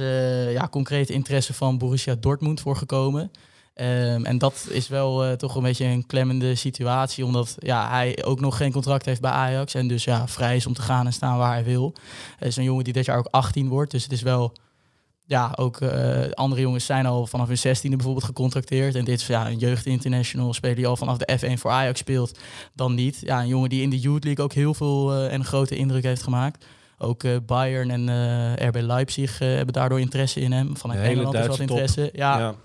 ja, concrete interesse van Borussia Dortmund voor gekomen. Ehm, en dat is wel eh, toch een beetje een klemmende situatie, omdat ja, hij ook nog geen contract heeft bij Ajax en dus ja, vrij is om te gaan en staan waar hij wil. Het is een jongen die dit jaar ook 18 wordt, dus het is wel ja, ook eh, andere jongens zijn al vanaf hun 16e bijvoorbeeld gecontracteerd. En dit is ja, een jeugdinternational speler die al vanaf de F1 voor Ajax speelt, dan niet. Ja, een jongen die in de Youth League ook heel veel eh, en grote indruk heeft gemaakt. Ook Bayern en RB Leipzig hebben daardoor interesse in hem. Vanuit Engeland is top. interesse. Ja, Ja.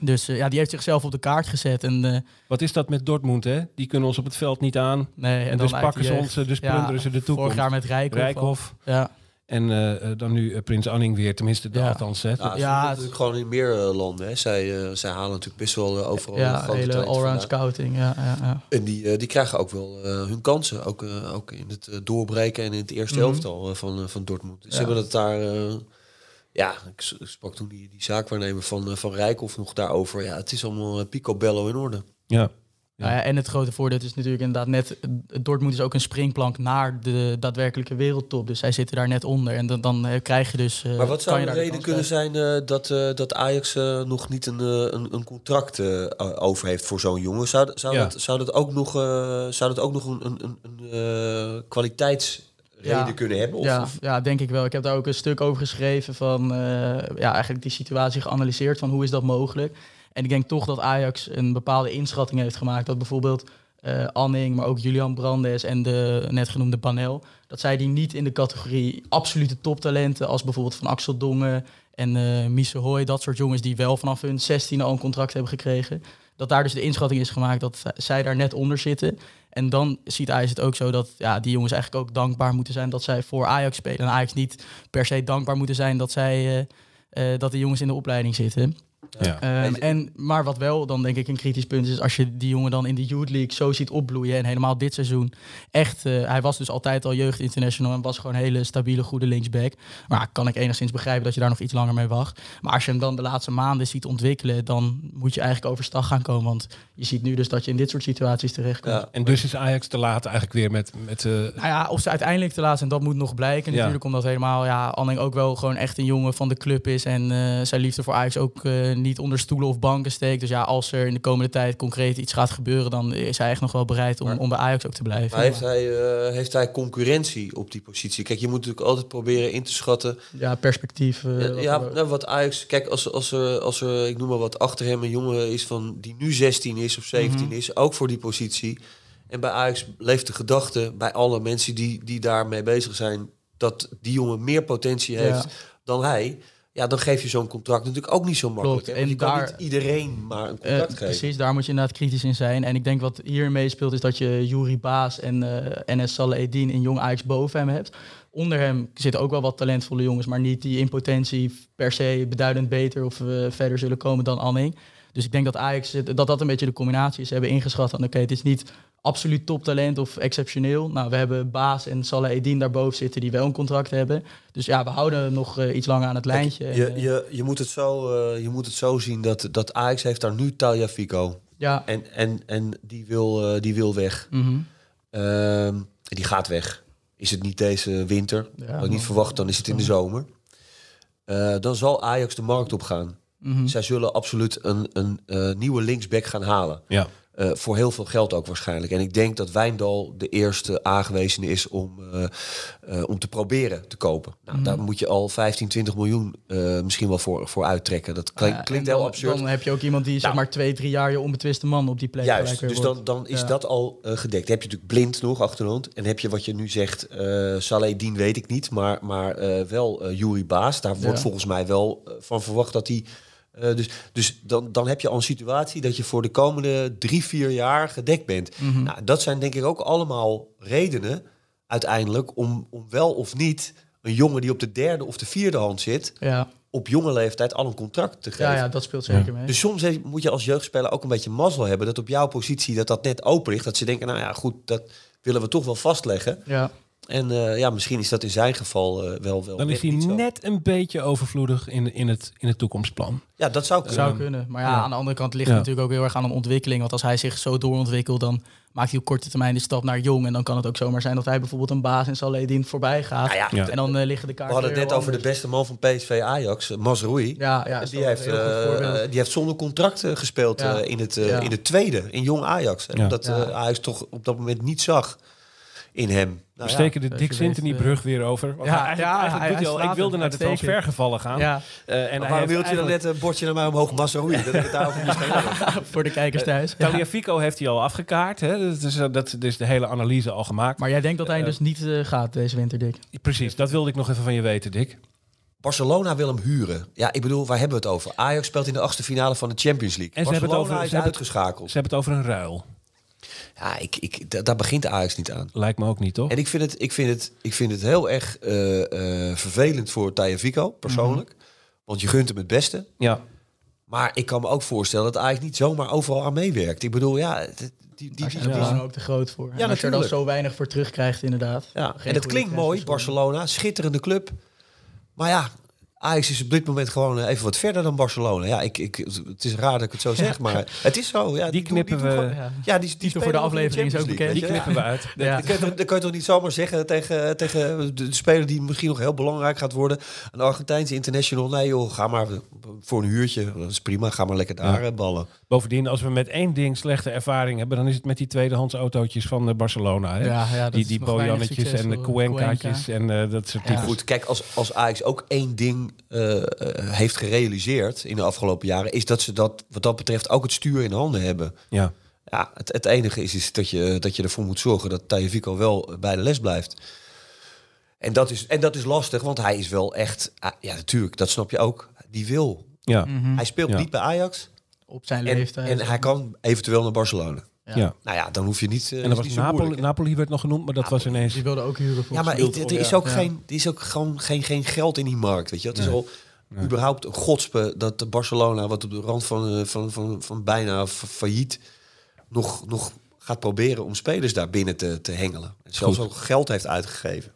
Dus eh, ja, die heeft zichzelf op de kaart gezet. En, eh, Wat is dat met Dortmund, hè? Die kunnen ons op het veld niet aan. nee, en, En, dan dus pakken ze ons, eh, dus Ja, plunderen ze de toekomst. Vorig jaar met. Rijkhoff. Ja, En dan nu Prins Anning weer, tenminste, de, Ja. althans. Hè, Ja, Dat- ja het- natuurlijk gewoon in meer landen. Hè. Zij, zij halen natuurlijk best wel overal ja grote hele allround scouting. Ja, ja, ja. En die, die krijgen ook wel eh, hun kansen. Ook, ook in het doorbreken en in het eerste Mhm. elftal eh, van, van Dortmund. Dus Ja. ze hebben het daar... Ja, ik sprak toen die, die zaakwaarnemer van, eh, van Rijkoff nog daarover. Ja, het is allemaal eh, picobello in orde. Ja. Nou ja, en het grote voordeel is natuurlijk inderdaad net... eh, Dortmund is ook een springplank naar de daadwerkelijke wereldtop. Dus zij zitten daar net onder. En dan, dan krijg je dus... eh, Maar wat zou kan je de daar reden kunnen zijn eh, dat, eh, dat Ajax eh, nog niet een, een, een contract eh, over heeft voor zo'n jongen? Zou, dat- zou, Ja. dat, zou dat ook nog, eh, zou dat ook nog een, een, een, een Ja. kunnen hebben? Of, Ja, of- ja, denk ik wel. Ik heb daar ook een stuk over geschreven van eh, ja, eigenlijk die situatie geanalyseerd van hoe is dat mogelijk. En ik denk toch dat Ajax een bepaalde inschatting heeft gemaakt dat bijvoorbeeld eh, Anning, maar ook Julian Brandes en de net genoemde Panel, dat zij die niet in de categorie absolute toptalenten als bijvoorbeeld van Axel Dongen en eh Mise Hoy, dat soort jongens die wel vanaf hun 16 al een contract hebben gekregen, dat daar dus de inschatting is gemaakt dat zij daar net onder zitten. En dan ziet Ajax het ook zo dat ja, die jongens eigenlijk ook dankbaar moeten zijn dat zij voor Ajax spelen. En Ajax niet per se dankbaar moeten zijn dat, zij, eh, eh, dat de jongens in de opleiding zitten. Ja. Ehm, en, maar wat wel dan denk ik een kritisch punt is, als je die jongen dan in de Youth League zo ziet opbloeien en helemaal dit seizoen echt, eh, hij was dus altijd al jeugd international en was gewoon een hele stabiele, goede linksback. Maar kan ik enigszins begrijpen dat je daar nog iets langer mee wacht. Maar als je hem dan de laatste maanden ziet ontwikkelen, dan moet je eigenlijk overstag gaan komen. Want je ziet nu dus dat je in dit soort situaties terechtkomt. Ja. En dus is Ajax te laat eigenlijk weer met... met eh, Nou ja, of ze uiteindelijk te laat zijn, dat moet nog blijken. Ja. Natuurlijk omdat helemaal, ja, Anning ook wel gewoon echt een jongen van de club is. En eh, zijn liefde voor Ajax ook eh, niet onder stoelen of banken steekt. Dus ja, als er in de komende tijd concreet iets gaat gebeuren, dan is hij echt nog wel bereid om, Maar- om bij Ajax ook te blijven. Maar heeft hij, eh, heeft hij concurrentie op die positie? Kijk, je moet natuurlijk altijd proberen in te schatten. Ja, perspectief. eh, Ja, wat ja, nou, wat Ajax... Kijk, als, als, er, als er, ik noem maar wat, achter hem een jongen is van die nu 16 is of 17 Mhm. is, ook voor die positie. En bij Ajax leeft de gedachte bij alle mensen die, die daarmee bezig zijn, dat die jongen meer potentie Ja. heeft dan hij. Ja, dan geef je zo'n contract natuurlijk ook niet zo makkelijk. Klopt, en kan daar- niet iedereen maar een contract geven. precies, daar moet je inderdaad kritisch in zijn. En ik denk wat hier meespeelt is dat je Juri Baas en eh NS Saleh Eddin in Jong Ajax boven hem hebt. Onder hem zitten ook wel wat talentvolle jongens, maar niet die in potentie per se beduidend beter of eh, verder zullen komen dan Anning. Dus ik denk dat Ajax, dat dat een beetje de combinatie is. Ze hebben ingeschat van oké, het is niet absoluut toptalent of exceptioneel. Nou, we hebben Baas en Saleh Eddin daarboven zitten die wel een contract hebben. Dus ja, we houden nog eh, iets langer aan het lijntje. Je, En, eh, je, je, moet het zo, eh, je moet het zo zien dat, dat Ajax heeft daar nu Talia Fico. ja, En, en, en die, wil, eh, die wil weg. mhm. Ehm, die gaat weg. Is het niet deze winter? Ja, Had ik niet verwacht, dan is het in de zomer. Eh, dan zal Ajax de markt op gaan. Mhm. Zij zullen absoluut een, een eh, nieuwe linksback gaan halen. ja. Eh, voor heel veel geld ook waarschijnlijk. En ik denk dat Wijndal de eerste aangewezen is om, eh, eh, om te proberen te kopen. Nou, Mhm. Daar moet je al 15, 20 miljoen misschien wel voor, voor uittrekken. Dat klinkt en heel dan, absurd. Dan heb je ook iemand die zeg Nou. maar twee, drie jaar je onbetwiste man op die plek Juist, dus wordt. dan, dan is Ja. dat al gedekt. heb je natuurlijk blind nog achterhand. En heb je wat je nu zegt, eh Saleh Dien weet ik niet, maar, maar wel Yuri Baas. Daar wordt Ja. volgens mij wel van verwacht dat hij... eh, dus dus dan, dan heb je al een situatie dat je voor de komende drie, vier jaar gedekt bent. Mhm. Nou, dat zijn denk ik ook allemaal redenen uiteindelijk om, om wel of niet een jongen die op de derde of de vierde hand zit, Ja. op jonge leeftijd al een contract te geven. Ja, ja, dat speelt zeker mee. Dus soms he- moet je als jeugdspeler ook een beetje mazzel hebben dat op jouw positie dat dat net open ligt. Dat ze denken, nou ja, goed, dat willen we toch wel vastleggen. ja. En eh, ja, misschien is dat in zijn geval eh, wel wel. Dan is hij net een beetje overvloedig in, in, het, in het toekomstplan. Ja, dat zou kunnen. Zou kunnen. Maar ja, ja. aan de andere kant ligt Ja. het natuurlijk ook heel erg aan een ontwikkeling. Want als hij zich zo doorontwikkelt, dan maakt hij op korte termijn de stap naar jong. En dan kan het ook zomaar zijn dat hij bijvoorbeeld een baas in Saledin voorbij gaat. Nou ja, Ja. En dan eh, liggen de we kaarten hadden het net over de beste man van PSV Ajax, Mazraoui. Ja, ja die, heeft, die heeft zonder contract gespeeld Ja. eh, in, het, eh, Ja. in het tweede, in jong Ajax. En Ja. Omdat Ja. eh, Ajax toch op dat moment niet zag in hem. Nou, We ja. steken de Dick Sintony-brug weer over. Want ja, hij- eigenlijk, ja, eigenlijk hij- doet hij hij al, ik wilde naar de transfergevallen gaan. Ja, Eh, en Maar hij waarom heeft wilt je dan net een bordje naar mij omhoog, Mazraoui? Dat ik het daarover hebben. [laughs] voor de kijkers thuis. Ja. Taliafico heeft hij al afgekaart. Hè? Dat is, eh, dat is de hele analyse al gemaakt. Maar jij denkt dat hij Eh, dus niet eh, gaat deze winter, Dick? Precies, dat wilde ik nog even van je weten, Dick. Barcelona wil hem huren. Ja, ik bedoel, waar Ja, ik, ik, da- daar begint Ajax niet aan. Lijkt me ook niet, toch? En ik vind het, ik vind het, ik vind het heel erg eh, eh, vervelend voor Taya Vico, persoonlijk. Mhm. Want je gunt hem het beste. Ja. Maar ik kan me ook voorstellen dat Ajax niet zomaar overal aan meewerkt. Ik bedoel, ja, het- die, die, belangen ook te groot voor. En Ja, als je er dan zo weinig voor terugkrijgt, inderdaad. ja. En het goede klinkt mooi. Barcelona, schitterende club. Maar ja, Ajax is op dit moment gewoon eh, even wat verder dan Barcelona. Ja, ik, ik, het is raar dat ik het zo [laughs] zeg, maar het is zo. Ja, Die knippen doen we- gewoon- Ja. Ja, die, die voor de aflevering is ook bekend. Die knippen we uit. Ja. Dan kan, je kan je toch niet zomaar zeggen tegen, tegen de speler die misschien nog heel belangrijk gaat worden. Een Argentijnse international. Nee joh, ga maar voor een huurtje. Dat is prima, ga maar lekker daar Ja. ballen. Bovendien, als we met één ding slechte ervaring hebben, dan is het met die tweedehands autootjes van eh, Barcelona. Hè? Ja, ja, dat die die en de. Cuencaatjes en eh, dat soort Ja. dingen. Goed, kijk, als, als Ajax ook één ding eh, eh, heeft gerealiseerd in de afgelopen jaren, is dat ze dat wat dat betreft ook het stuur in handen hebben. Ja. Ja, het, het enige is, is dat, je, dat je ervoor moet zorgen dat Tajevico wel bij de les blijft. En dat, is, en dat is lastig, want hij is wel echt... ah, Ja, natuurlijk, dat snap je ook. Die wil. Ja. Mhm. Hij speelt Ja. niet bij Ajax. Op zijn En, leeftijd. en hij kan eventueel naar Barcelona. Ja. Ja. Nou ja, dan hoef je niet... eh, En dan is was niet zo Napoli, moeilijk? Napoli werd nog genoemd, maar dat was ineens... Die wilde ook huren Ja, volgens maar het, er is ook, Ja. geen, er is ook gewoon geen, geen geld in die markt. Weet je? Het is Nee. al überhaupt een godspe dat de Barcelona, wat op de rand van, eh, van, van, van bijna fa- failliet, nog, nog gaat proberen om spelers daar binnen te, te hengelen. En zelfs Goed. ook geld heeft uitgegeven.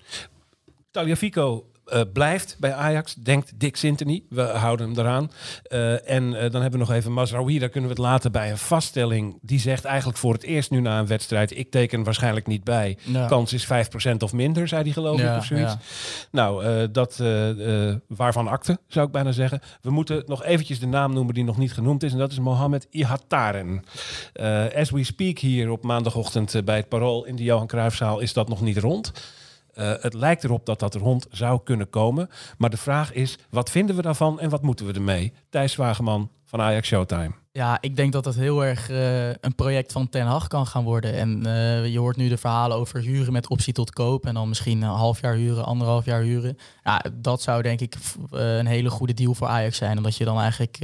Tagliafico eh, blijft bij Ajax, denkt Dick Sintony. We houden hem eraan. Eh, en eh, dan hebben we nog even Mazraoui. Daar kunnen we het laten bij een vaststelling. Die zegt eigenlijk voor het eerst nu na een wedstrijd... ik teken waarschijnlijk niet bij. Ja. Kans is 5% of minder, zei hij geloof Ja, ik of zoiets. ja. Nou, dat waarvan akte, zou ik bijna zeggen. We moeten nog eventjes de naam noemen die nog niet genoemd is. En dat is Mohamed Ihataren. As we speak hier op maandagochtend bij het Parool in de Johan Cruijffzaal... is dat nog niet rond. Eh, het lijkt erop dat dat rond zou kunnen komen. Maar de vraag is, wat vinden we daarvan en wat moeten we ermee? Thijs Wageman van Ajax Showtime. Ja, ik denk dat het heel erg eh, een project van Ten Hag kan gaan worden. En eh, je hoort nu de verhalen over huren met optie tot koop. En dan misschien een half jaar huren, anderhalf jaar huren. Ja, dat zou denk ik een hele goede deal voor Ajax zijn. Omdat je dan eigenlijk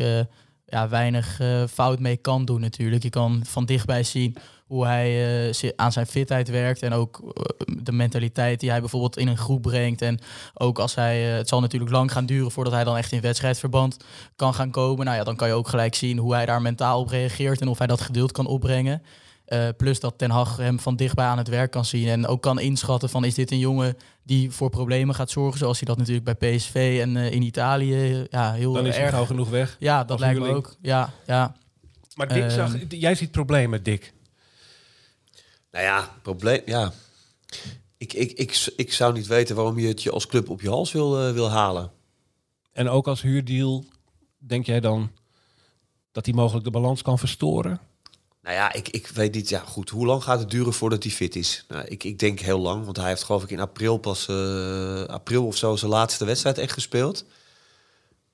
ja, weinig fout mee kan doen natuurlijk. Je kan van dichtbij zien hoe hij eh, aan zijn fitheid werkt. En ook eh, de mentaliteit die hij bijvoorbeeld in een groep brengt. En ook als hij, eh, het zal natuurlijk lang gaan duren voordat hij dan echt in wedstrijdverband kan gaan komen. Nou ja, dan kan je ook gelijk zien hoe hij daar mentaal op reageert en of hij dat geduld kan opbrengen. Plus dat Ten Hag hem van dichtbij aan het werk kan zien en ook kan inschatten van is dit een jongen die voor problemen gaat zorgen, zoals hij dat natuurlijk bij PSV en in Italië ja, heel Dan is hij erg. gauw genoeg weg. Ja, dat lijkt me ook. Ja, ja. Maar Dick Ehm. zag, jij ziet problemen, Dick. Nou ja, probleem. Ja. Ik, ik, ik, ik zou niet weten waarom je het je als club op je hals wil, eh, wil halen. En ook als huurdeal, denk jij dan dat hij mogelijk de balans kan verstoren? Nou ja, ik, ik weet niet. Ja, goed. Hoe lang gaat het duren voordat hij fit is? Nou, ik, ik denk heel lang, want hij heeft geloof ik in april pas eh, april of zo zijn laatste wedstrijd echt gespeeld.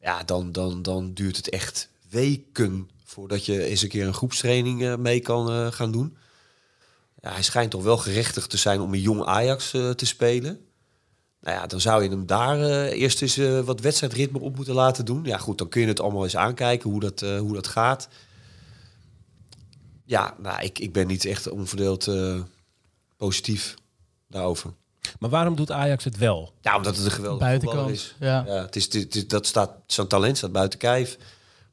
Ja, dan, dan, dan duurt het echt weken voordat je eens een keer een groepstraining eh, mee kan gaan doen. Ja, hij schijnt toch wel gerechtigd te zijn om een jong Ajax eh, te spelen. Nou ja, dan zou je hem daar eh, eerst eens eh, wat wedstrijdritme op moeten laten doen. Ja, goed, dan kun je het allemaal eens aankijken hoe dat, eh, hoe dat gaat. Ja, nou, ik, ik ben niet echt onverdeeld eh, positief daarover. Maar waarom doet Ajax het wel? Ja, omdat het een geweldige buitenkant. is. Ja. Ja, het is, het is- dat staat, zijn talent staat buiten kijf.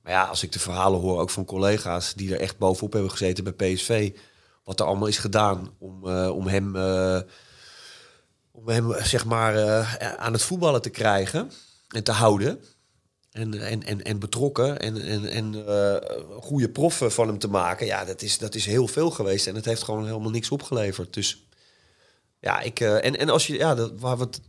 Maar ja, als ik de verhalen hoor, ook van collega's die er echt bovenop hebben gezeten bij PSV, wat er allemaal is gedaan om, eh, om hem, eh, om hem zeg maar, eh, aan het voetballen te krijgen en te houden. En, en, en, en betrokken en, en, en goede proffen van hem te maken. Ja, dat is, dat is heel veel geweest. En het heeft gewoon helemaal niks opgeleverd. Dus ja, ik. en, en als je, ja, dat, waar we het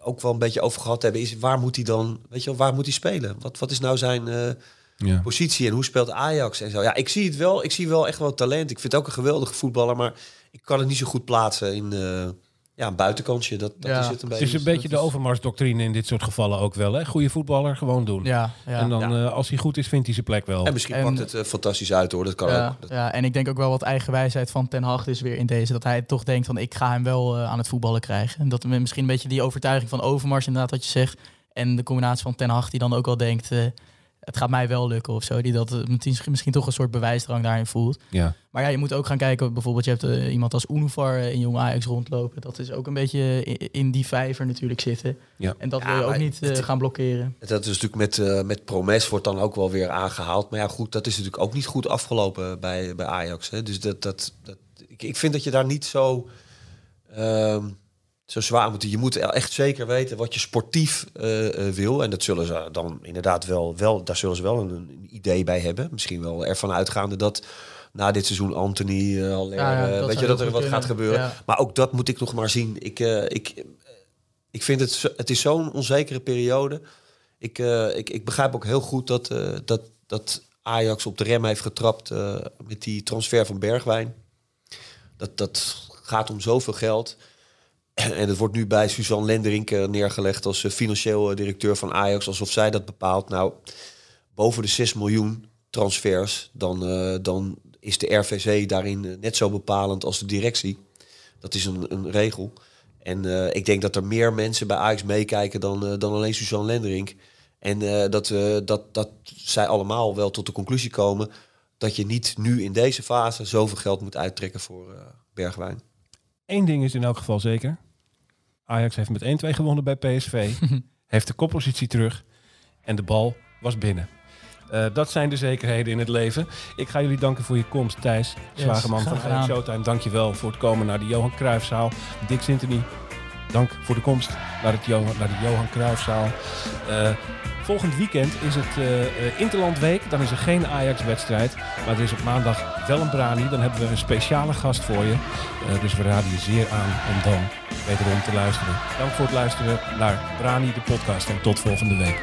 ook wel een beetje over gehad hebben, is waar moet hij dan, weet je waar moet hij spelen? Wat, wat is nou zijn Ja. positie en hoe speelt Ajax en zo? Ja, ik zie het wel, ik zie wel echt wel talent. Ik vind het ook een geweldige voetballer, maar ik kan het niet zo goed plaatsen in eh, ja, een buitenkantje. Dat, dat Ja. is het een Het beetje. is een beetje de overmarsdoctrine in dit soort gevallen ook wel. Hè? Goede voetballer, gewoon doen. Ja, ja. en dan, eh, als hij goed is, vindt hij zijn plek wel. En misschien En- pakt het eh, fantastisch uit hoor, dat kan ja, ook. Dat- ja, en ik denk ook wel wat eigenwijsheid van Ten Hag is weer in deze. Dat hij toch denkt van ik ga hem wel aan het voetballen krijgen. En dat misschien een beetje die overtuiging van Overmars inderdaad wat je zegt. En de combinatie van Ten Hag die dan ook wel denkt eh, het gaat mij wel lukken of zo. Die dat eh, misschien, misschien toch een soort bewijsdrang daarin voelt. Ja. Maar ja, je moet ook gaan kijken. Bijvoorbeeld je hebt eh, iemand als Unuvar eh, in Jong Ajax rondlopen. Dat is ook een beetje in, in die vijver natuurlijk zitten. Ja. En dat Ja, wil je ook niet eh, het- gaan blokkeren. Dat is natuurlijk met, eh, met Promes wordt dan ook wel weer aangehaald. Maar ja, goed, dat is natuurlijk ook niet goed afgelopen bij, bij Ajax. Hè. Dus dat, dat, dat, ik, ik vind dat je daar niet zo, ehm, zo zwaar moeten. Je moet echt zeker weten wat je sportief eh, eh, wil. En dat zullen ze dan inderdaad wel, wel daar zullen ze wel een, een idee bij hebben. Misschien wel ervan uitgaande dat na dit seizoen Anthony uh, al Ja, weet je dat er wat gaat gebeuren. Ja. Maar ook dat moet ik nog maar zien. Ik, eh, ik, ik vind het, het is zo'n onzekere periode. Ik, eh, ik, ik begrijp ook heel goed dat, eh, dat, dat Ajax op de rem heeft getrapt eh, met die transfer van Bergwijn. Dat, dat gaat om zoveel geld. [clears throat] En het wordt nu bij Suzanne Lenderink eh, neergelegd als eh, financieel eh, directeur van Ajax, alsof zij dat bepaalt. Nou, boven de 6 miljoen transfers, dan, dan is de RVC daarin net zo bepalend als de directie. Dat is een, een regel. En ik denk dat er meer mensen bij Ajax meekijken dan, dan alleen Suzanne Lenderink. En dat, dat, dat zij allemaal wel tot de conclusie komen dat je niet nu in deze fase zoveel geld moet uittrekken voor Bergwijn. Eén ding is in elk geval zeker. Ajax heeft met 1-2 gewonnen bij PSV. [laughs] heeft de koppositie terug. En de bal was binnen. Eh, dat zijn de zekerheden in het leven. Ik ga jullie danken voor je komst, Thijs. Zwageman graag van Ajax. Showtime. Dank je wel voor het komen naar de Johan Cruijffzaal. Dick Sintony, dank voor de komst naar, het Johan, naar de Johan Cruijffzaal. Eh, volgend weekend is het eh eh, Interlandweek. Dan is er geen Ajax-wedstrijd. Maar er is op maandag wel een Brani. Dan hebben we een speciale gast voor je. Eh, dus we raden je zeer aan om dan wederom te luisteren. Dank voor het luisteren naar Brani, de podcast. En tot volgende week.